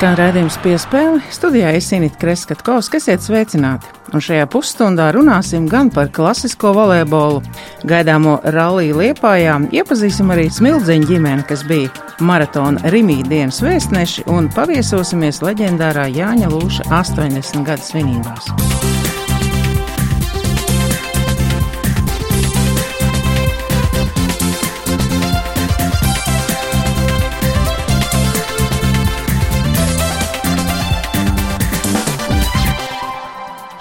skan redzējums piespēle. Studijā es Inīti Kreskatkovs, kas iet sveicināti. Un šajā pusstundā runāsim gan par klasisko volejbolu, gaidāmo rallija liepājā, iepazīsim arī smildziņu ģimeni, kas bija maratona Rimī dienas vēstneši un paviesosimies leģendārā Jāņa Lūša 80 gadu svinībās.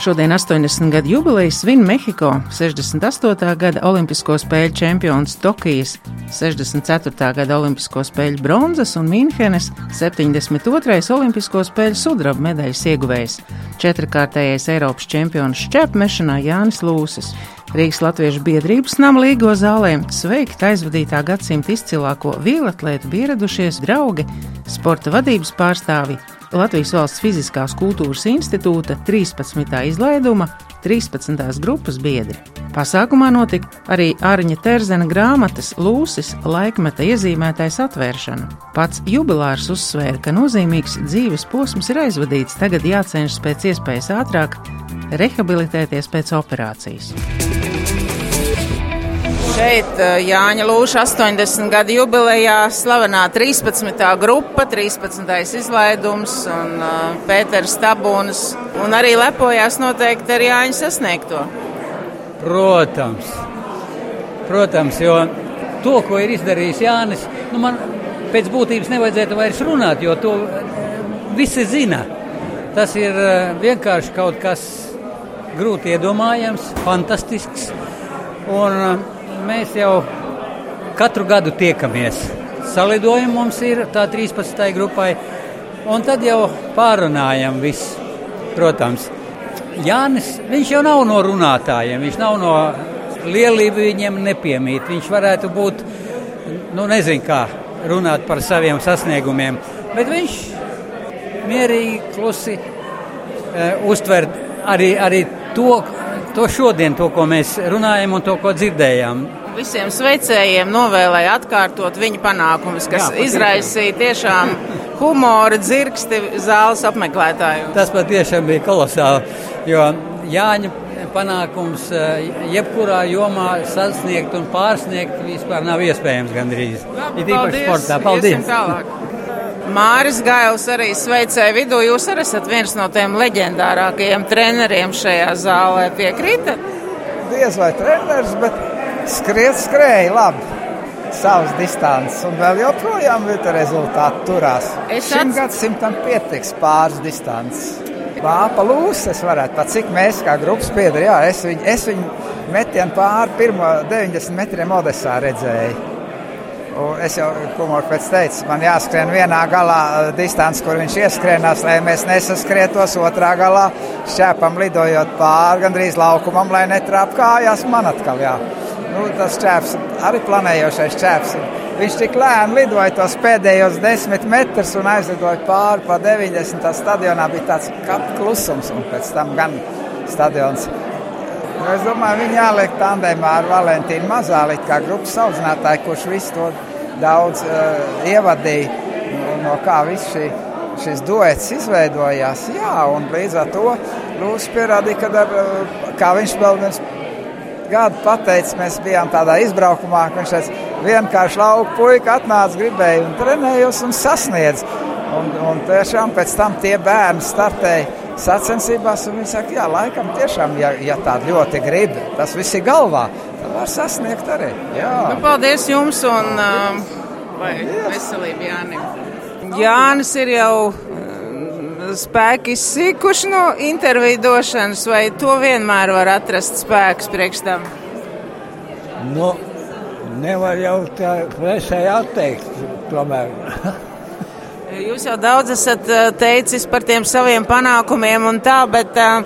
Šodien 80 gadu jubileju svin Mehiko, 68. gada Olimpisko spēļu čempions Tokijas, 64. gada Olimpisko spēļu bronzas un Mīnhenes 72. Olimpisko spēļu sudraba medaļas ieguvējs, četrkārtējais Eiropas čempions šķēpmešanā Jānis Lūsis. Rīgas Latviešu biedrības nama līgo zālē sveikt aizvadītā gadsimta izcilāko vielatlētu ieradušies draugi, sporta vadības pārstāvi Latvijas Valsts Fiziskās kultūras institūta 13. izlaiduma 13. grupas biedri. Pasākumā notika arī Arņa Terzena grāmatas Lūsis laikmeta iezīmētais atvēršana. Pats jubilārs uzsvēra, ka nozīmīgs dzīves posms ir aizvadīts, tagad jācenšas pēc iespējas ātrāk rehabilitēties pēc operācijas. Šeit eh, Jāņa Lūša 80 gadu jubilejā slavenā 13. grupa, 13. izlaidums un uh, Pēters Tabūns. Un arī lepojās noteikti ar Jāņa sasniegto. Protams, protams, jo to, ko ir izdarījis Jānis, nu man pēc būtības nevajadzētu vairs runāt, jo to visi zina. Tas ir vienkārši kaut kas grūti iedomājams, fantastisks. Un, mēs jau katru gadu tiekamies. Salidojumi mums ir tā 13. grupai, un tad jau pārunājam visu. Protams, Jānis, viņš jau nav no runātājiem, viņš nav no lielību viņiem nepiemīt. Viņš varētu būt, nu nezinu kā, runāt par saviem sasniegumiem, bet viņš mierīgi, klusi uh, uztver arī, arī to, to šodien, to, ko mēs runājam un to, ko dzirdējām. Visiem sveicējiem novēlēja atkārtot viņa panākumus, kas Jā, izraisīja tiešām humora dzirksti zāles apmeklētājiem. Tas patiešām bija kolosāli, jo Jāņa panākums eh, jebkurā jomā sasniegt un pārsniegt vispār nav iespējams gandrīz. Ir īpaši sportā. Paldies! Māris Gails arī sveicēja vidū. Jūs arī esat viens no tiem leģendārākajiem treneriem šajā zālē. Piekrītat? Diez vai treneris, bet skriet, skrēja labi. Savas distances, un vēl joprojām ir rezultāti turās. Es Šim ats... gadsimtam pietiks pāris distances. Vāpa lūsas varētu pat, cik mēs kā grupas piedari, jā, es viņu, es viņu metienu pāri pirmo 90 metriem Odesā redzēju. Un es jau humoru pēc teicu, man jāskrien vienā galā eh, distance, kur viņš ieskrienās, lai mēs nesaskrietos otrā galā, šķēpam lidojot pāri gandrīz laukumam, lai netrāp kājās man atkal. Jā. Nu, tas čēps, arī planējošais čēps, viņš tik lēni lidoja tos pēdējos desmit metrus un aizlidoja pāri pa 90. stadionā. Bija tāds klusums un pēc tam gan stadions Nu, es domāju, viņi jāliek tandēmā ar Valentīnu Mazāli, kā grupas audzinātāju, kurš visu to daudz uh, ievadīja, no, kā viss šī, šis duets izveidojās. Jā, un līdz ar to Lūsis pierādīja, ka ar, uh, kā viņš vēl viens gadu pateicis, mēs bijām tādā izbraukumā, ka viņš teica, vienkārši lauka puika atnāca, gribēja un trenējos un sasniedz. Un, un tiešām pēc tam tie bērni startēja sacensībās, un viņi saka, jā, laikam tiešām, ja, ja tāda ļoti grib, tas viss ir galvā, tad var sasniegt arī. Jā. Nu, paldies jums un uh, veselību Jānim. Jānis ir jau spēki izsīkuši no interviju došanas, vai to vienmēr var atrast spēks priekš tam? Nu, nevar jau tā presē atteikt tomēr. Jūs jau daudz esat eh, teicis par tiem saviem panākumiem un tā, bet uh,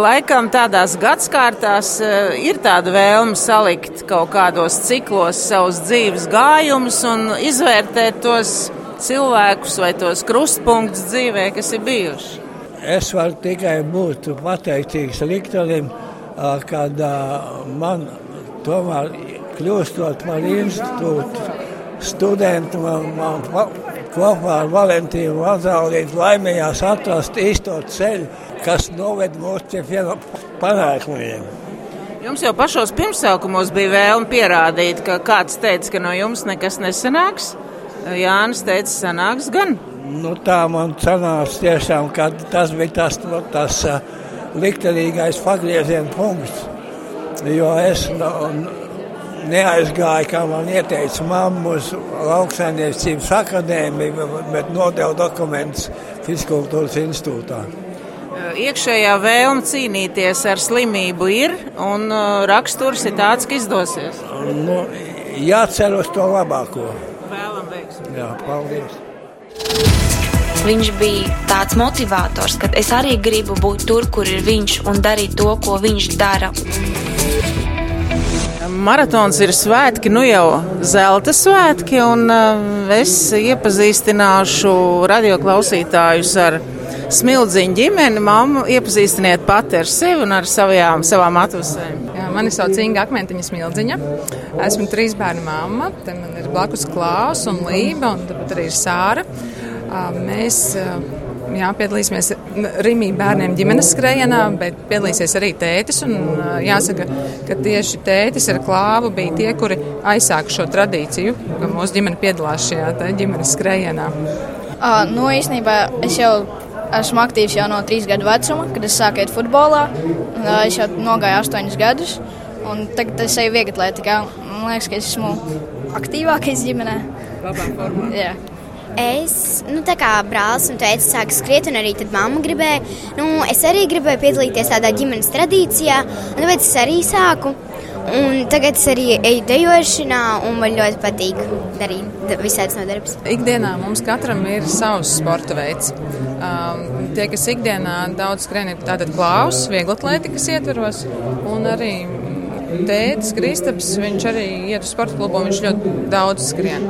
laikam tādās gadskārtās ir tāda vēlme salikt kaut kādos ciklos savus dzīves gājumus un izvērtēt tos cilvēkus vai tos krustpunktus dzīvē, kas ir bijuši. Es varu tikai būt pateicīgs liktenim, kad man tomēr kļūstot par institūtu studentu, man, man kopā ar Valentīnu Vazaulītu laimējās atrast īsto ceļu, kas noved mūs pie panākumiem. Jums jau pašos pirmsākumos bija vēlme pierādīt, ka kāds teica, ka no jums nekas nesanāks. Jānis teica, sanāks gan. Nu, tā man sanāca tiešām, ka tas bija tas, no, tas uh, liktenīgais pagrieziena punkts. Jo es no, neaizgāju, kā man ieteica mamma, uz lauksaimniecības akadēmiju, bet nodevu dokumentus Fiskultūras institūtā. Iekšējā vēlme cīnīties ar slimību ir, un raksturs ir tāds, ka izdosies. Nu, jācer uz to labāko. Jā, paldies. Viņš bija tāds motivators, ka es arī gribu būt tur, kur ir viņš un darīt to, ko viņš dara. Maratons ir svētki, nu jau zelta svētki, un es iepazīstināšu radioklausītājus ar smildziņu ģimeni. Māmu iepazīstiniet pati ar sevi un ar savajām, savām atvasēm. Mani sauc Inga Akmentiņa Smildziņa. Esmu trīs bērnu mamma. Te man ir blakus Klaus un Lība, un tāpat arī ir Sāra. Mēs jā, piedalīsimies Rīgā bērniem ģimenes skrējienā, bet piedalīsies arī tētis. Un, jāsaka, ka tieši tētis ar klāvu bija tie, kuri aizsāka šo tradīciju, ka mūsu ģimene piedalās šajā ģimenes skrējienā. Nu, īstenībā es jau esmu aktīvs jau no trīs gadu vecuma, kad es sāku iet futbolā. Es jau nogāju astoņus gadus, un tagad es eju vieglatlētikā. Man liekas, ka es esmu aktīvākais ģimenē. Labā formā. Jā. Es, nu, tā kā brālis un teica, sāka skriet, un arī tad mamma gribēja. Nu, es arī gribēju piedalīties tādā ģimenes tradīcijā, un tāpēc es arī sāku. Un tagad es arī eju dejošanā, un man ļoti patīk darīt visādas nodarbības. Ikdienā mums katram ir savs sporta veids. Um, tie, kas ikdienā daudz skrien, ir tātad klaus, vieglatlētikas ietveros, un arī tētis Kristaps, viņš arī iet uz sporta klubu, viņš ļoti daudz skrien.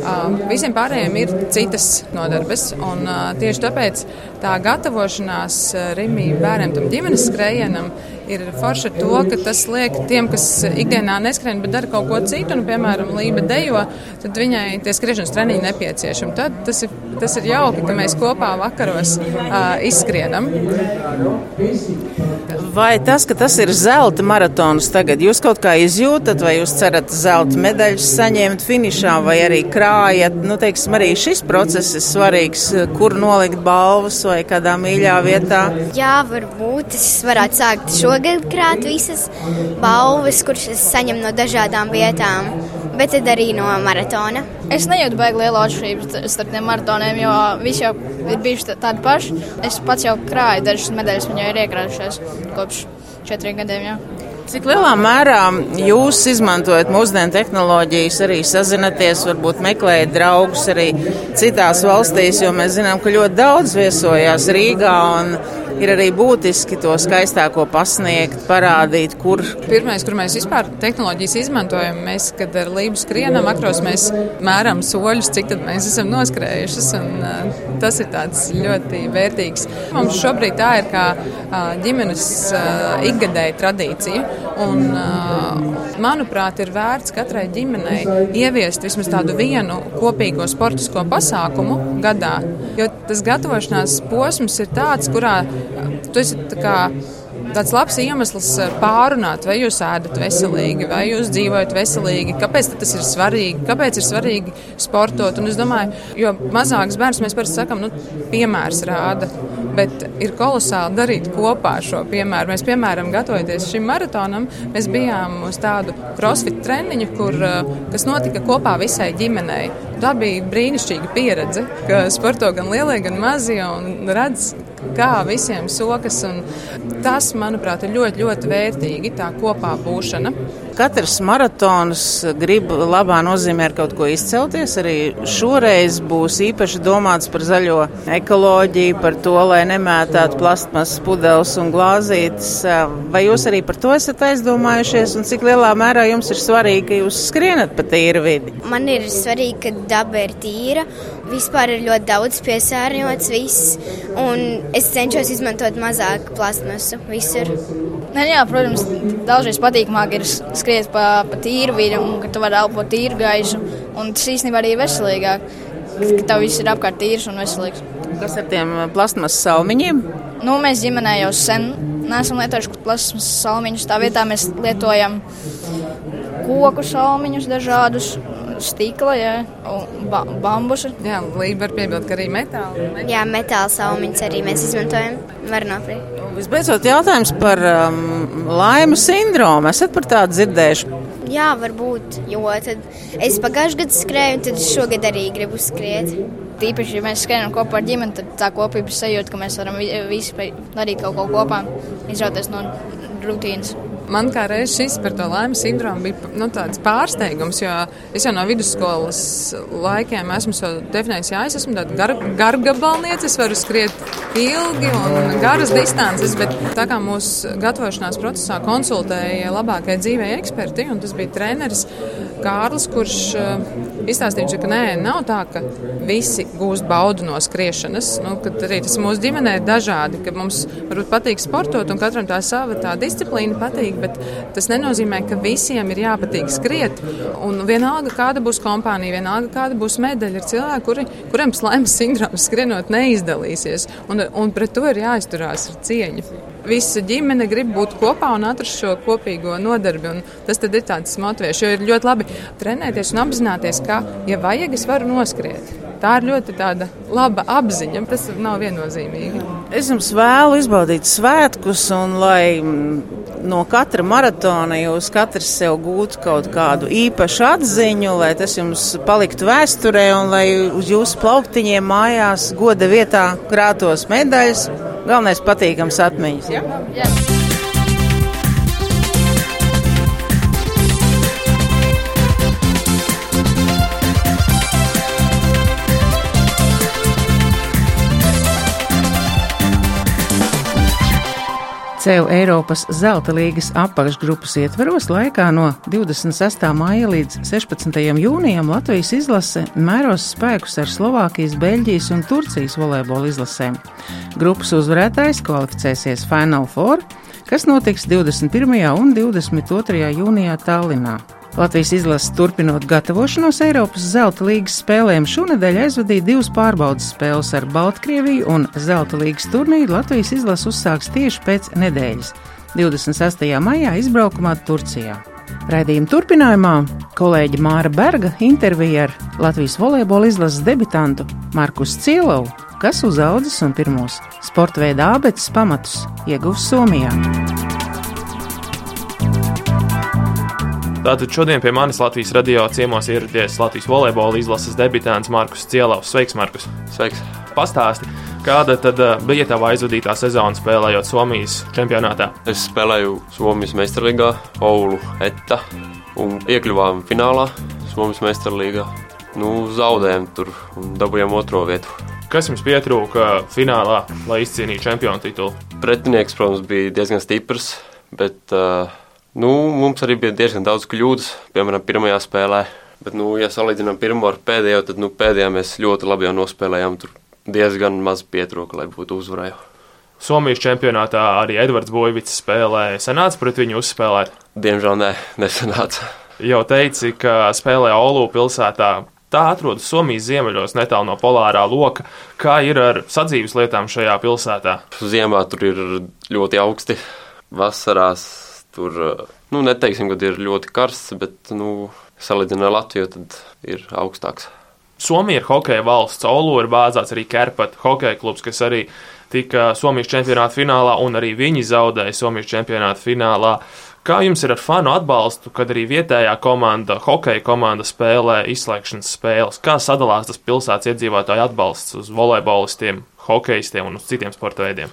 Uh, visiem pārējiem ir citas nodarbes, un uh, tieši tāpēc tā gatavošanās Rimī bērniem tam ģimenes skrējienam ir forši to, ka tas liek tiem, kas ikdienā neskrien, bet dara kaut ko citu, un, piemēram, lība dejo, tad viņai tie skriešanas treniņi nepieciešami. Tad tas ir, tas ir jauki, ka mēs kopā vakaros uh, izskrienam. Vai tas, ka tas ir zelta maratons tagad, jūs kaut kā izjūtat, vai jūs cerat zelta medaļas saņemt finišā, vai arī krājat? Nu, teiksim, arī šis process ir svarīgs, kur nolikt balvas vai kādā mīļā vietā. Jā, varbūt es varētu sākt šogad krāt visas balvas, kuras es saņemu no dažādām vietām bet tad arī no maratona. Es nejūtu baigi lielu atšķirību starp tiem maratoniem, jo visi jau ir bijuši tādi paši. Es pats jau krāju dažas medaļas, viņa ir iekrājušās kopš četriem gadiem. Jau. Cik lielā mērā jūs izmantojat mūsdienu tehnoloģijas, arī sazināties, varbūt meklējat draugus arī citās valstīs, jo mēs zinām, ka ļoti daudz viesojās Rīgā un ir arī būtiski to skaistāko pasniegt, parādīt, kur. Pirmais, kur mēs vispār tehnoloģijas izmantojam, mēs, kad ar lību skrienam akros, mēs mēram soļus, cik tad mēs esam noskrējušas, un uh, tas ir tāds ļoti vērtīgs. Mums šobrīd tā ir kā uh, ģimenes uh, ikgadēja tradīcija, un manuprāt, ir vērts katrai ģimenei ieviest vismaz tādu vienu kopīgo sportisko pasākumu gadā, jo tas gatavošanās posms ir tāds, kurā tu esi tā kā tāds labs iemesls eh, pārunāt, vai jūs ēdat veselīgi, vai jūs dzīvojat veselīgi, kāpēc tas ir svarīgi, kāpēc ir svarīgi sportot. Un es domāju, jo mazāks bērns mēs parasti sakam, nu, piemērs rāda. Bet ir kolosāli darīt kopā šo piemēru. Mēs, piemēram, gatavoties šim maratonam, mēs bijām uz tādu crossfit treniņu, kur, eh, kas notika kopā visai ģimenei. Tā bija brīnišķīga pieredze, ka sporto gan lielie, gan mazie un redz, kā visiem sokas. Tas, manuprāt, ir ļoti, ļoti vērtīgi tā kopā būšana. Katrs maratons grib labā nozīmē ar kaut ko izcelties. Arī šoreiz būs īpaši domāts par zaļo ekoloģiju, par to, lai nemētātu plastmasas pudeles un glāzītes. Vai jūs arī par to esat aizdomājušies un cik lielā mērā jums ir svarīgi, ka jūs skrienat pa tīru vidi? Man ir svarīgi, ka daba ir tīra. Vispār ir ļoti daudz piesārņots viss, un es cenšos izmantot mazāk plastmasu visur. Ne, jā, protams, dažreiz patīkamāk ir skriet pa, pa tīru vidi, un ka tu vari elpot tīru gaisu. Un tas īstenībā arī ir veselīgāk. ka tev viss ir apkārt tīrs un veselīgs. Kas ar tiem plasmas salmiņiem? Nu, mēs ģimenē jau sen neesam lietojuši plasmas salmiņus. Tā vietā mēs lietojam koku salmiņus dažādus. Stikla, jā, un ba bambusa. Jā, lība var piebilst, ka arī metāla. Jā, metāla salmiņas arī mēs izmantojam. Var nopirkt. Visbeidzot, jautājums par um, laimes sindromu. Esat par tādu dzirdējuši? Jā, varbūt. Jo es pagājušajā gadā skrēju, un tad šogad arī gribu skriet. Tīpaši, ja mēs skrienam kopā ar ģimeni, tad tā kopības sajūta, ka mēs varam visi darīt kaut ko kopā, izrauties no rutīnas. Man kā reiz šis par to laimes sindromu bija nu, tāds pārsteigums, jo es jau no vidusskolas laikiem esmu definējis, ka es esmu tāda gar, gargabalniece, es varu skriet ilgi un garas distances, bet tā kā mūsu gatavošanās procesā konsultēja labākie dzīvē eksperti, un tas bija treneris Kārlis, kurš uh, izstāstīja, ka nē, nav tā, ka visi gūst baudu no skriešanas, nu, arī tas mūsu ģimenē ir dažādi, ka mums varbūt patīk sportot un katram tā sava tā disciplīna patīk, bet tas nenozīmē, ka visiem ir jāpatīk skriet. Un vienalga, kāda būs kompānija, vienalga, kāda būs medaļa, ir cilvēki, kuri, kuriem slēmas sindroms skrienot neizdalīsies. Un, un pret to ir jāizturās ar cieņu. Visa ģimene grib būt kopā un atrast šo kopīgo nodarbi. Tas ir tāds motivējošs, jo ir ļoti labi trenēties un apzināties, ka, ja vajag, es varu noskriet. Tā ir ļoti laba apziņa. Tas nav viennozīmīgi. Es jums vēlu izbaudīt svētkus, un lai no katra maratona jūs katrs sev gūtu kaut kādu īpašu atziņu, lai tas jums paliktu vēsturē un lai uz jūsu plauktiņiem mājās goda vietā krātos medaļas. Galvenais patīkams atmiņas. Ja? Jā. CEU Eiropas Zelta līgas apakšgrupas ietveros laikā no 26. māja līdz 16. jūnijam Latvijas izlase mēros spēkus ar Slovākijas, Beļģijas un Turcijas volejbola izlasēm. Grupas uzvarētājs kvalificēsies Final Four, kas notiks 21. un 22. jūnijā Tallinā. Latvijas izlases turpinot gatavošanos Eiropas zelta līgas spēlēm šonadēļ aizvadīja divas pārbaudas spēles ar Baltkrieviju un zelta līgas turnīru Latvijas izlase uzsāks tieši pēc nedēļas - 26. maijā izbraukumā Turcijā. Raidījuma turpinājumā kolēģi Māra Berga intervija ar Latvijas volejbola izlases debitantu Markus Cielovu, kas uzaudzis un pirmos sporta veidā abetes pamatus ieguvis Somijā. Tātad šodien pie manis Latvijas radio ciemos ieradies Latvijas volejbola izlases debitants Markus Cielavs. Sveiks, Markus! Sveiks! Pastāsti, kāda tad eh, bija tava aizvadītā sezona spēlējot Somijas čempionātā? Es spēlēju Somijas meistarlīgā, Oulu Etta un iekļuvām finālā Somijas meistarlīgā. Nu, zaudējām tur un dabūjām otro vietu. Kas jums pietrūka finālā, lai izcīnītu čempionu titulu? Pretinieks, protams, bija diezgan stiprs, bet uh, Nu, mums arī bija diezgan daudz kļūdas, piemēram, pirmajā spēlē. Bet, nu, ja salīdzinām pirmo ar pēdējo, tad nu, pēdējā mēs ļoti labi jau nospēlējām. Tur diezgan maz pietrūka, lai būtu uzvarējuši. Somijas čempionātā arī Edvards Bojvits spēlēja. Senāts pret viņu uzspēlēt? Diemžēl nē, nesenāca. Jau teici, ka spēlē Olu pilsētā. Tā atrodas Somijas ziemeļos, netālu no polārā loka. Kā ir ar sadzīves lietām šajā pilsētā? Ziemā tur ir ļoti augsti, vasarās Tur, nu, neteiksim, ka ir ļoti karsts, bet, nu, salīdzinot ar Latviju, tad ir augstāks. Somija ir hokeja valsts, Olu ir bāzēts arī Kerpat hokeja klubs, kas arī tika Somijas čempionāta finālā, un arī viņi zaudēja Somijas čempionāta finālā. Kā jums ir ar fanu atbalstu, kad arī vietējā komanda, hokeja komanda spēlē izslēgšanas spēles? Kā sadalās tas pilsētas iedzīvotāju atbalsts uz volejbolistiem, hokeistiem un uz citiem sporta veidiem?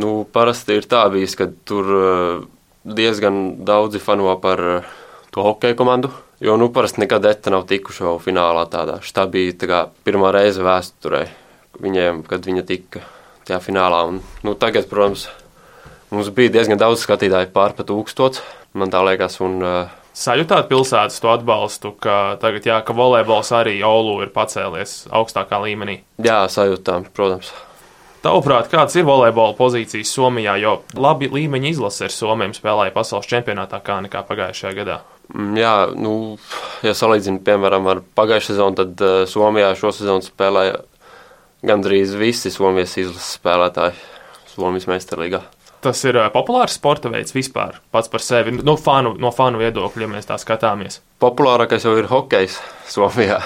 Nu, parasti ir tā bijis, ka tur diezgan daudzi fano par eh, to hokeja komandu. Jo nu, parasti nekad ETA nav tikuši vēl finālā tādā. Tā bija tā kā, pirmā reize vēsturē viņiem, kad viņa tika tajā finālā. Un, nu, tagad, protams, mums bija diezgan daudz skatītāju, pārpa tūkstots, man tā liekas. Un, uh, Sajūtāt pilsētas to atbalstu, ka tagad, jā, ka volejbols arī Olu ir pacēlies augstākā līmenī? Jā, sajūtām, protams. Tavuprāt, kādas ir volejbola pozīcijas Somijā, jo labi līmeņa izlase ar Somiju spēlēja pasaules čempionātā kā nekā pagājušajā gadā? Mm, jā, nu, ja salīdzinām, piemēram, ar pagājušā sezonu, tad uh, Somijā šo sezonu spēlēja gandrīz visi Somijas izlases spēlētāji Somijas meistarlīgā. Tas ir uh, populārs sporta veids vispār, pats par sevi, nu, fanu, no fanu viedokļa, ja mēs tā skatāmies. Populārākais jau ir hokejs Somijā,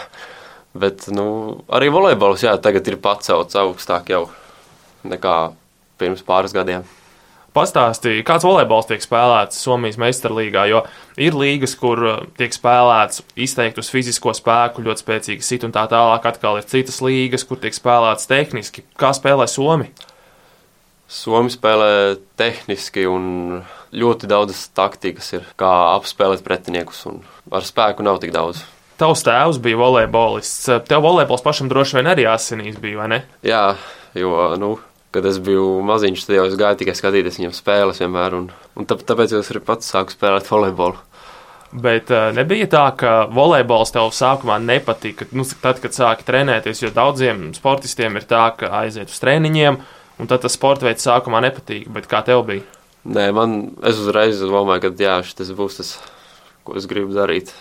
bet nu, arī volejbols jā, tagad ir pacelts augstāk jau nekā pirms pāris gadiem. Pastāstīja, kāds volejbols tiek spēlēts Somijas meistarlīgā, jo ir līgas, kur uh, tiek spēlēts izteikti uz fizisko spēku, ļoti spēcīgi sit un tā tālāk. Atkal ir citas līgas, kur tiek spēlēts tehniski. Kā spēlē Somi? Somi spēlē tehniski un ļoti daudzas taktikas ir, kā apspēlēt pretiniekus, un ar spēku nav tik daudz. Tavs tēvs bija volejbolists. Tev volejbols pašam droši vien arī asinīs bija, vai ne? Jā, jo, nu, kad es biju maziņš, tad jau es gāju tikai skatīties viņam spēles vienmēr, un, un tāpēc es arī pats sāku spēlēt volejbolu. Bet uh, nebija tā, ka volejbols tev sākumā nepatika. Nu, tad, kad sāki trenēties, jo daudziem sportistiem ir tā, ka aiziet uz treniņiem, un tad tas sporta veids sākumā nepatīk. Bet kā tev bija? Nē, man es uzreiz domāju, ka jā, šis būs tas, ko es gribu darīt,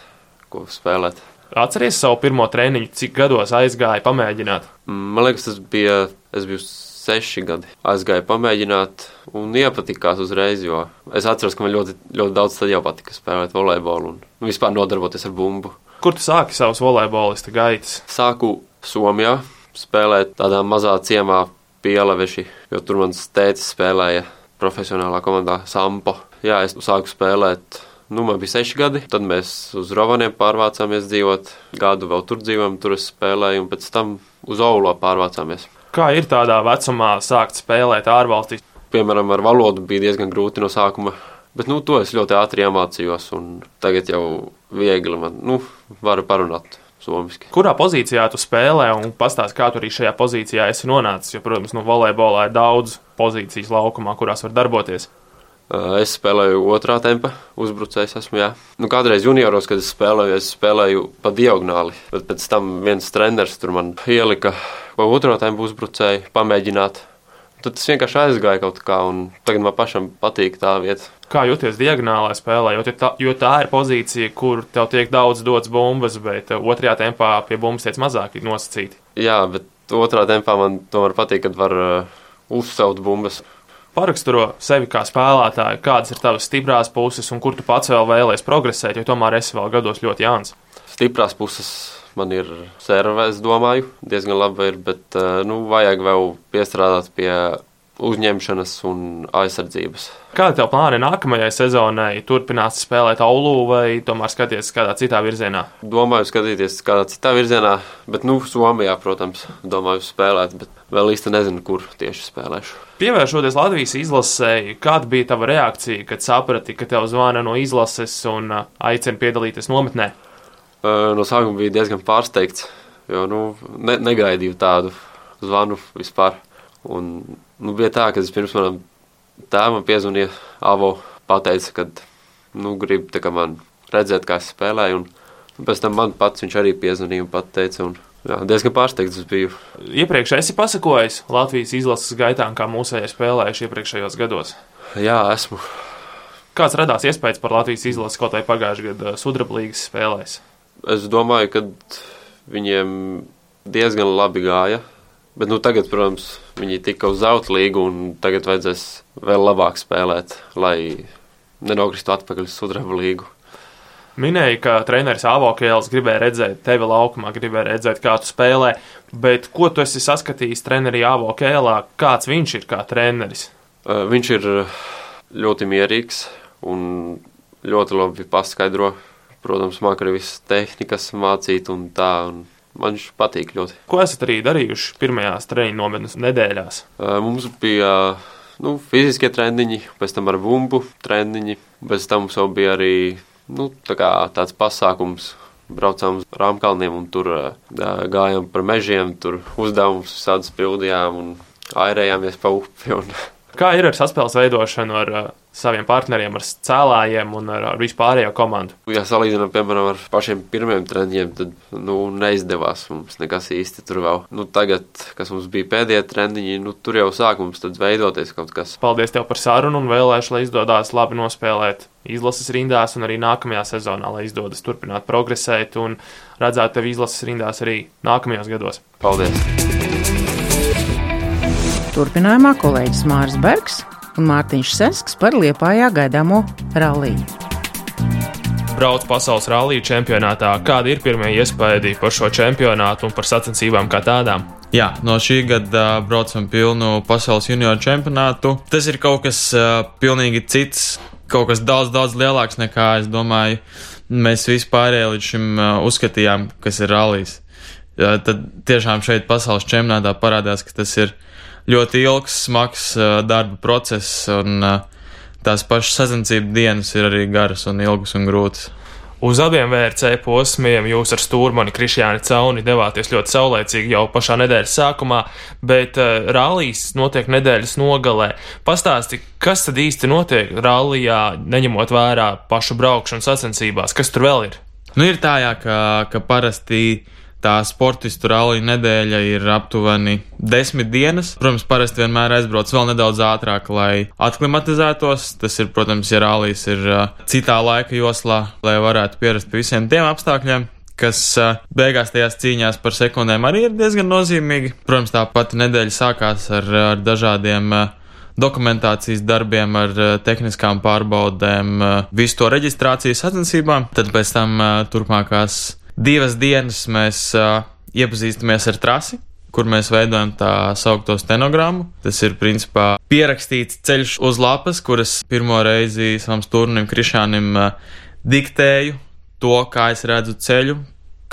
ko spēlēt. Atceries savu pirmo treniņu, cik gados aizgāja pamēģināt? Man liekas, tas bija. Es biju seši gadi. Aizgāju pamēģināt, un iepatikās uzreiz, jo es atceros, ka man ļoti, ļoti daudz tad jau patika spēlēt volejbolu un vispār nodarboties ar bumbu. Kur tu sāki savus volejbolista gaitas? Sāku Somijā spēlēt tādā mazā ciemā pielaveši, jo tur mans tēcis spēlēja profesionālā komandā Sampo. Jā, es sāku spēlēt Nu, man bija seši gadi, tad mēs uz Rovaniem pārvācāmies dzīvot. Gadu vēl tur dzīvojam, tur es spēlēju, un pēc tam uz Aulo pārvācāmies. Kā ir tādā vecumā sākt spēlēt ārvalstīs? Piemēram, ar valodu bija diezgan grūti no sākuma, bet nu, to es ļoti ātri iemācījos, un tagad jau viegli man nu, varu parunāt. Somiski. Kurā pozīcijā tu spēlē un pastāsti, kā tu arī šajā pozīcijā esi nonācis? Jo, protams, nu, volejbolā ir daudz pozīcijas laukumā, kurās var darboties. Es spēlēju otrā tempa, uzbrucējs esmu. Jā. Nu, kādreiz junioros, kad es spēlēju, es spēlēju pa diagonāli. Bet pēc tam viens treneris tur man ielika vai otro tempu uzbrucēju, pamēģināt. Tad tas vienkārši aizgāja kaut kā, un tagad man pašam patīk tā vieta. Kā jūties diagonālā spēlē, jo tā, jo tā ir pozīcija, kur tev tiek daudz dots bumbas, bet uh, otrajā tempā pie bumbas tiek mazāk nosacīti. Jā, bet otrā tempā man tomēr patīk, kad var uh, uzsaukt bumbas. Paraksturo sevi kā spēlētāju, kādas ir tavas stiprās puses un kur tu pats vēl vēlēsies progresēt, jo tomēr esi vēl gados ļoti jauns. Stiprās puses man ir serve, es domāju, diezgan labi ir, bet eh, nu, vajag vēl piestrādāt pie uzņemšanas un aizsardzības. Kāda ir tev plāni nākamajai sezonai? Turpināt spēlēt aulu vai tomēr skatīties kādā citā virzienā? Domāju, skatīties kādā citā virzienā, bet, nu, Somijā, protams, domāju spēlēt, bet vēl īsti nezinu, kur tieši spēlēšu. Pievēršoties Latvijas izlasēji, kāda bija tava reakcija, kad saprati, ka tev zvana no izlases un uh, aicina piedalīties nometnē? no sākuma bija diezgan pārsteigts, jo nu, ne, negaidīju tādu zvanu vispār. Un, nu, bija tā, ka es pirms manam tēvam piezvanīju Avo, pateica, ka nu, grib man redzēt, kā es spēlēju. Un, un pēc tam man pats viņš arī piezvanīja un pateica. Un, Jā, diezgan pārsteigts biju. Iepriekš esi pasakojis Latvijas izlases gaitām, kā mūsējie spēlējuši iepriekšējos gados. Jā, esmu. Kāds radās iespējas par Latvijas izlasi kaut vai pagājušajā gadā sudrablīgas spēlēs? Es domāju, ka viņiem diezgan labi gāja. Bet nu, tagad, protams, viņi tika uz zelta līgu, un tagad vajadzēs vēl labāk spēlēt, lai nenokristu atpakaļ uz sudraba līgu. Minēja, ka treneris Avokēls gribēja redzēt tevi laukumā, gribēja redzēt, kā tu spēlē. Bet ko tu esi saskatījis trenerī Avokēlā? Kāds viņš ir kā treneris? Viņš ir ļoti mierīgs un ļoti labi paskaidro Protams, māku arī visas tehnikas mācīt un tā. Un man viņš patīk ļoti. Ko esat arī darījuši pirmajās treniņu nometnes nedēļās? Mums bija nu, fiziskie treniņi, pēc tam ar bumbu treniņi, pēc tam mums jau bija arī nu, tā tāds pasākums. Braucām uz rāmkalniem un tur gājām par mežiem, tur uzdevumus visādus pildījām un airējāmies pa upi. Un... Kā ir ar saspēles veidošanu ar saviem partneriem, ar cēlājiem un ar, ar vispārējo komandu? Ja salīdzinām, piemēram, ar pašiem pirmiem treniņiem, tad nu, neizdevās mums nekas īsti tur vēl. Nu, tagad, kas mums bija pēdējie treniņi, nu, tur jau sākums veidoties kaut kas. Paldies tev par sarunu un vēlēšu, lai izdodas labi nospēlēt izlases rindās un arī nākamajā sezonā, lai izdodas turpināt progresēt un redzēt tevi izlases rindās arī nākamajos gados. Paldies! Turpinājumā kolēģis Mārs Bergs un Mārtiņš Sesks par liepājā gaidāmo ralliju. Brauc pasaules rallija čempionātā. Kādi ir pirmie iespaidi par šo čempionātu un par sacensībām kā tādām? Jā, no šī gada uh, braucam pilnu pasaules junioru čempionātu. Tas ir kaut kas uh, pilnīgi cits, kaut kas daudz, daudz lielāks nekā es domāju. Mēs vispārēji līdz šim uh, uzskatījām, kas ir rallijs. Uh, tad tiešām šeit pasaules čempionātā parādās, ka tas ir ļoti ilgs, smags uh, darba process, un uh, tās pašas sazinācību dienas ir arī garas un ilgas un grūtas. Uz abiem VRC posmiem jūs ar stūrmani Krišjāni Cauni devāties ļoti saulēcīgi jau pašā nedēļas sākumā, bet uh, rallijas notiek nedēļas nogalē. Pastāsti, kas tad īsti notiek rallijā, neņemot vērā pašu braukšanu sacensībās, kas tur vēl ir? Nu, ir tā, jā, ka, ka parasti Tā sportistu rallija nedēļa ir aptuveni desmit dienas. Protams, parasti vienmēr aizbrauc vēl nedaudz ātrāk, lai aklimatizētos. Tas ir, protams, ja rallijas ir citā laika joslā, lai varētu pierast pie visiem tiem apstākļiem kas beigās tajās cīņās par sekundēm arī ir diezgan nozīmīgi. Protams, tā pati nedēļa sākās ar, ar dažādiem dokumentācijas darbiem, ar tehniskām pārbaudēm, visu to reģistrācijas sacensībām. Tad pēc tam turpmākās divas dienas mēs uh, iepazīstamies ar trasi, kur mēs veidojam tā saucamo stenogrammu. Tas ir principā pierakstīts ceļš uz lapas, kuras pirmo reizi savam stūrnim Krišānam uh, diktēju to, kā es redzu ceļu,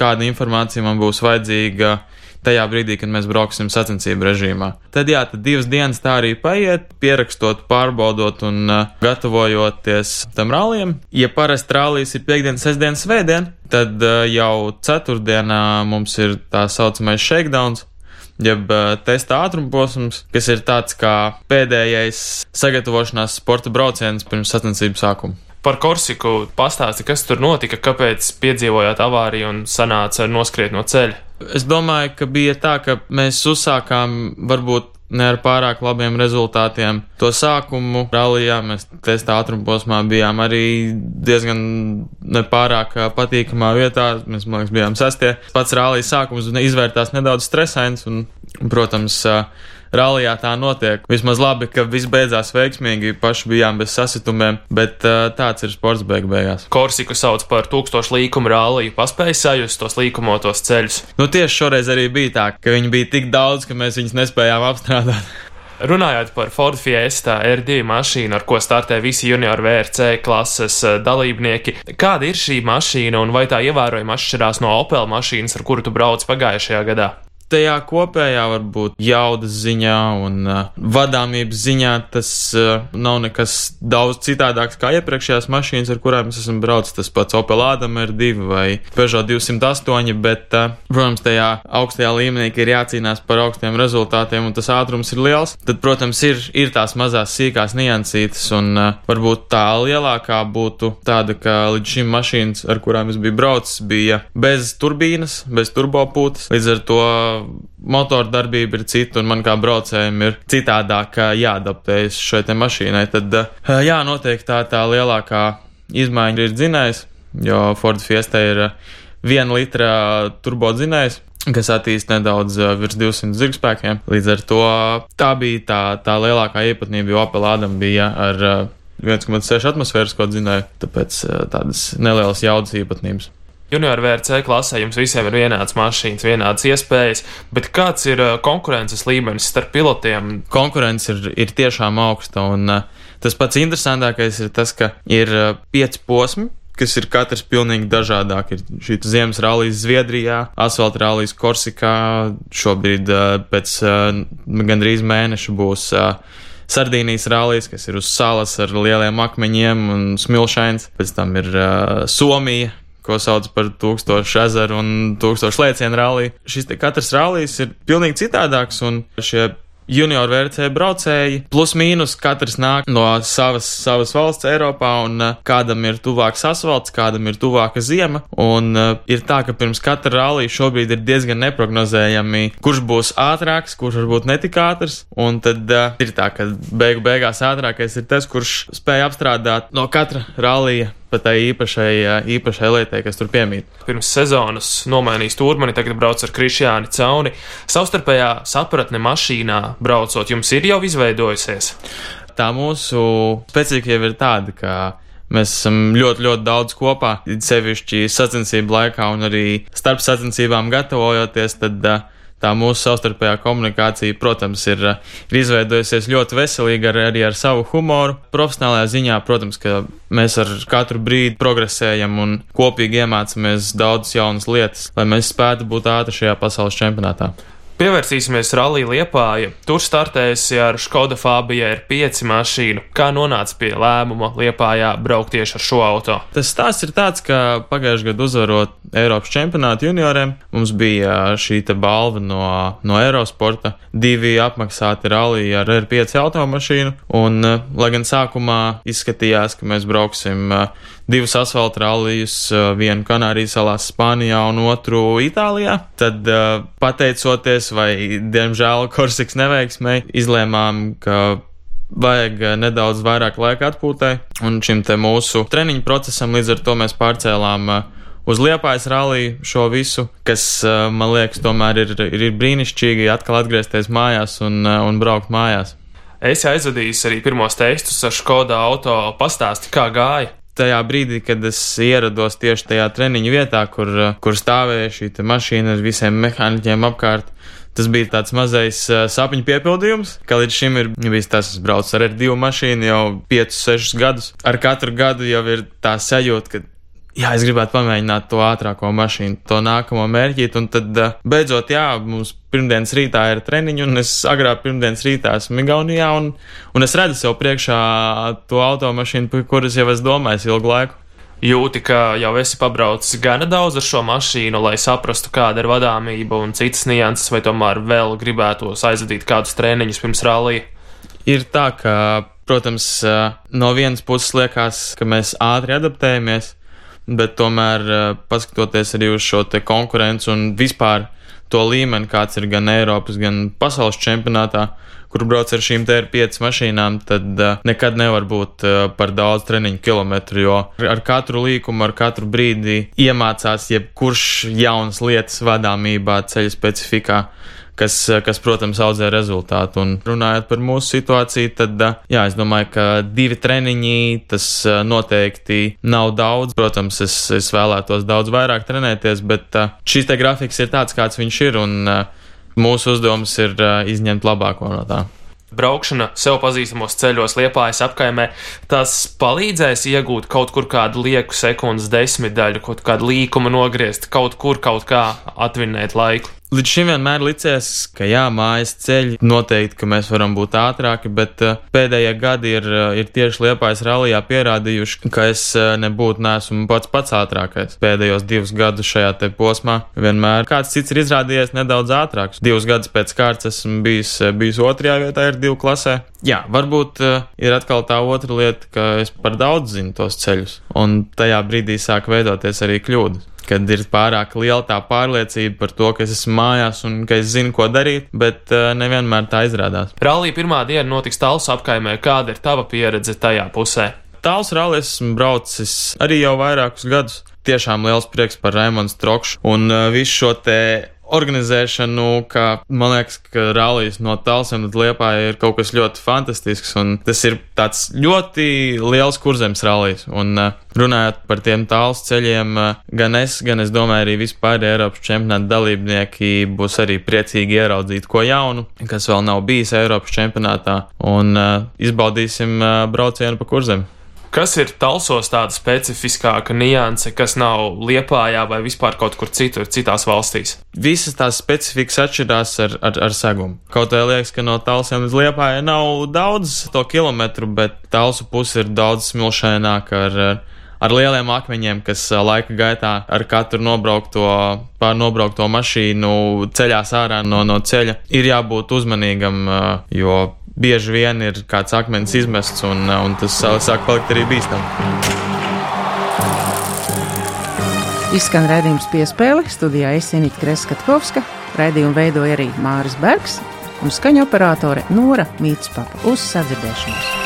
kāda informācija man būs vajadzīga tajā brīdī, kad mēs brauksim sacensību režīmā. Tad, jā, tad divas dienas tā arī paiet, pierakstot, pārbaudot un uh, gatavojoties tam ralliem. Ja parasti rallijas ir piekdiena, sestdiena, svētdiena, tad uh, jau ceturtdienā mums ir tā saucamais shakedowns. Jeb uh, testa ātruma posms, kas ir tāds kā pēdējais sagatavošanās sporta brauciens pirms sacensību sākuma. Par Korsiku pastāsti, kas tur notika, kāpēc piedzīvojāt avāriju un sanāca noskriet no ceļa? Es domāju, ka bija tā, ka mēs uzsākām varbūt ne ar pārāk labiem rezultātiem. To sākumu rallijā mēs testa ātruma posmā bijām arī diezgan nepārāk patīkamā vietā. Mēs, man liekas, bijām sastie. Pats rallijas sākums izvērtās nedaudz stresains un, protams, Rallijā tā notiek. Vismaz labi, ka viss beidzās veiksmīgi, paši bijām bez sasitumiem, bet uh, tāds ir sports beig beigās. Korsiku sauc par tūkstošu līkumu ralliju, paspēja sajust tos līkumotos ceļus. Nu tieši šoreiz arī bija tā, ka viņi bija tik daudz, ka mēs viņus nespējām apstrādāt. Runājot par Ford Fiesta R2 mašīnu, ar ko startē visi junior VRC klases dalībnieki, kāda ir šī mašīna un vai tā ievērojami atšķirās no Opel mašīnas, ar kuru tu brauc pagājušajā gadā? Tajā kopējā, varbūt jaudas ziņā un uh, vadāmības ziņā tas uh, nav nekas daudz citādāks kā iepriekšējās mašīnas, ar kurām es esmu braucis. Tas pats Opel Adam ir 2 vai Peugeot 208, bet, uh, protams, tajā augstajā līmenī ir jācīnās par augstiem rezultātiem un tas ātrums ir liels. Tad, protams, ir, ir tās mazās sīkās niansītas un uh, varbūt tā lielākā būtu tāda, ka līdz šim mašīnas, ar kurām es biju braucis, bija bez turbīnas, bez turbopūtas. Līdz ar to motora darbība ir cita, un man kā braucējiem ir citādāk jāadaptējas šai mašīnai. Tad, eh, jā, noteikti tā, tā lielākā izmaiņa ir dzinējs, jo Ford Fiesta ir eh, viena litra turbodzinējs. Kas attīstīja nedaudz eh, virs 200 zirgspēkiem. Līdz ar to tā bija tā, tā lielākā īpatnība, jo Opel Adam bija ar 1,6 atmosfēras ko dzinēju, tāpēc tādas nelielas jaudas īpatnības. Junior VRC klasē jums visiem ir vienāds mašīnas, vienādas iespējas, bet kāds ir uh, konkurences līmenis starp pilotiem? Konkurence ir, ir tiešām augsta, un uh, tas pats interesantākais ir tas, ka ir uh, pieci posmi, kas ir katrs pilnīgi dažādāk. Ir šī ziemas rallija Zviedrijā, asfalta rallija Korsikā, šobrīd pēc gandrīz mēneša būs. Sardīnijas rallijas, kas ir uz salas ar lieliem akmeņiem un smilšains. Pēc tam ir Somija, ko sauc par tūkstošu ezeru un tūkstošu lēcienu rallija. Šis katrs rallijs ir pilnīgi citādāks, un šie junior VRC braucēji, plus mīnus katrs nāk no savas, savas valsts Eiropā, un uh, kādam ir tuvāks asfalts, kādam ir tuvāka ziema, un uh, ir tā, ka pirms katra rallija šobrīd ir diezgan neprognozējami, kurš būs ātrāks, kurš varbūt netik ātrs, un tad uh, ir tā, ka beigu beigās ātrākais ir tas, kurš spēj apstrādāt no katra rallija pa tai īpašai, īpašai lietai, kas tur piemīt. Pirms sezonas nomainījis turmani, tagad brauc ar Krišjāni Cauni. Savstarpējā sapratne mašīnā braucot, jums ir jau izveidojusies? Tā mūsu specifika jau ir tāda, ka Mēs esam ļoti, ļoti daudz kopā, sevišķi sacensību laikā un arī starp sacensībām gatavojoties. Tad uh, tā mūsu savstarpējā komunikācija, protams, ir, ir izveidojusies ļoti veselīga ar, arī ar savu humoru. Profesionālajā ziņā, protams, ka mēs ar katru brīdi progresējam un kopīgi iemācāmies daudzas jaunas lietas, lai mēs spētu būt ātri šajā pasaules čempionātā. Pievērsīsimies rallija Liepāja. Tur startējusi ar Skoda Fabija ir pieci mašīnu. Kā nonāca pie lēmuma Liepājā braukt tieši ar šo auto? Tas stāsts ir tāds, ka pagājušajā gadā uzvarot Eiropas čempionātu junioriem, mums bija šī balva no, no Eurosporta. Divi apmaksāti rallija ar R5 automašīnu, un, lai gan sākumā izskatījās, ka mēs brauksim divus asfalta rallijus, vienu Kanārijas salās, Spānijā un otru Itālijā. Tad, pateicoties vai, diemžēl, Korsikas neveiksmei, izlēmām, ka vajag nedaudz vairāk laika atpūtai, un šim te mūsu treniņu procesam līdz ar to mēs pārcēlām uz Liepājas ralliju šo visu, kas man liekas, tomēr ir, ir, ir brīnišķīgi atkal atgriezties mājās un, un braukt mājās. Es aizvadīju arī pirmos testus ar Skoda auto, pastāsti, kā gāja tajā brīdī, kad es ierados tieši tajā treniņu vietā, kur, kur stāvēja šī mašīna ar visiem mehāniķiem apkārt. Tas bija tāds mazais uh, sapņu piepildījums, ka līdz šim ir bijis tas, kas brauc ar R2 mašīnu jau 5, 6 gadus. Ar katru gadu jau ir tā sajūta, ka jā, es gribētu pamēģināt to ātrāko mašīnu, to nākamo mērķīt, un tad uh, beidzot, jā, mums pirmdienas rītā ir treniņi, un es agrāk pirmdienas rītā esmu Igaunijā, un, un es redzu sev priekšā to automašīnu, par kuras jau es domāju ilgu laiku. Jūti, ka jau esi pabraucis gana daudz ar šo mašīnu, lai saprastu, kāda ir vadāmība un citas nianses, vai tomēr vēl gribētos aizvadīt kādus treniņus pirms rallija? Ir tā, ka, protams, no vienas puses liekas, ka mēs ātri adaptējamies, bet tomēr eh, paskatoties arī uz šo konkurenci un vispār to līmeni, kāds ir gan Eiropas, gan pasaules čempionātā, kur brauc ar šīm TR5 mašīnām, tad uh, nekad nevar būt uh, par daudz treniņu kilometru, jo ar katru līkumu, ar katru brīdi iemācās jebkurš jaunas lietas vadāmībā, ceļa specifikā kas, kas, protams, audzē rezultātu. Un runājot par mūsu situāciju, tad, jā, es domāju, ka divi treniņi tas noteikti nav daudz. Protams, es, es vēlētos daudz vairāk trenēties, bet šis te grafiks ir tāds, kāds viņš ir, un mūsu uzdevums ir izņemt labāko no tā braukšana sev pazīstamos ceļos, liepājas apkaimē, tas palīdzēs iegūt kaut kur kādu lieku sekundes desmitdaļu, kaut kādu līkumu nogriezt, kaut kur kaut kā atvinēt laiku. Līdz šim vienmēr licies, ka jā, mājas ceļi noteikti, ka mēs varam būt ātrāki, bet uh, pēdējie gadi ir, uh, ir tieši liepājas rallijā pierādījuši, ka es uh, nebūtu nesmu pats pats ātrākais. Pēdējos divus gadus šajā te posmā vienmēr kāds cits ir izrādījies nedaudz ātrāks. Divus gadus pēc kārtas esmu bijis, bijis otrajā vietā, ir divu klasē. Jā, varbūt ir atkal tā otra lieta, ka es par daudz zinu tos ceļus, un tajā brīdī sāk veidoties arī kļūdas kad ir pārāk liela tā pārliecība par to, ka es esmu mājās un ka es zinu, ko darīt, bet uh, nevienmēr tā izrādās. Rallija pirmā diena notiks Talsu apkaimē. Kāda ir tava pieredze tajā pusē? Tāls rallis esmu braucis arī jau vairākus gadus. Tiešām liels prieks par Raimonu Strokšu un uh, visu šo te organizēšanu, ka man liekas, ka rallijas no Talsiem līdz Liepā ir kaut kas ļoti fantastisks, tas ir tāds ļoti liels kurzems rallijas. Un uh, runājot par tiem tāls ceļiem, uh, gan es, gan es domāju, arī vispār Eiropas čempionāta dalībnieki būs arī priecīgi ieraudzīt ko jaunu, kas vēl nav bijis Eiropas čempionātā, un uh, izbaudīsim uh, braucienu pa kurzem. Kas ir talsos tāda specifiskāka nianse, kas nav liepājā vai vispār kaut kur citur, citās valstīs? Visas tās specifikas atšķirās ar, ar, ar segumu. Kaut arī liekas, ka no talsiem līdz liepājai nav daudz to kilometru, bet talsu puse ir daudz smilšaināka ar, ar ar lieliem akmeņiem, kas laika gaitā ar katru nobraukto, pār nobraukto mašīnu ceļās ārā no, no ceļa, ir jābūt uzmanīgam, jo bieži vien ir kāds akmens izmests un, un tas sāk palikt arī bīstami. Izskan redzējums piespēle studijā Esinīta Kreskatkovska, redzējumu veidoja arī Māris Bergs un skaņu operātore Nora Mītspapa uz sadzirdēšanos.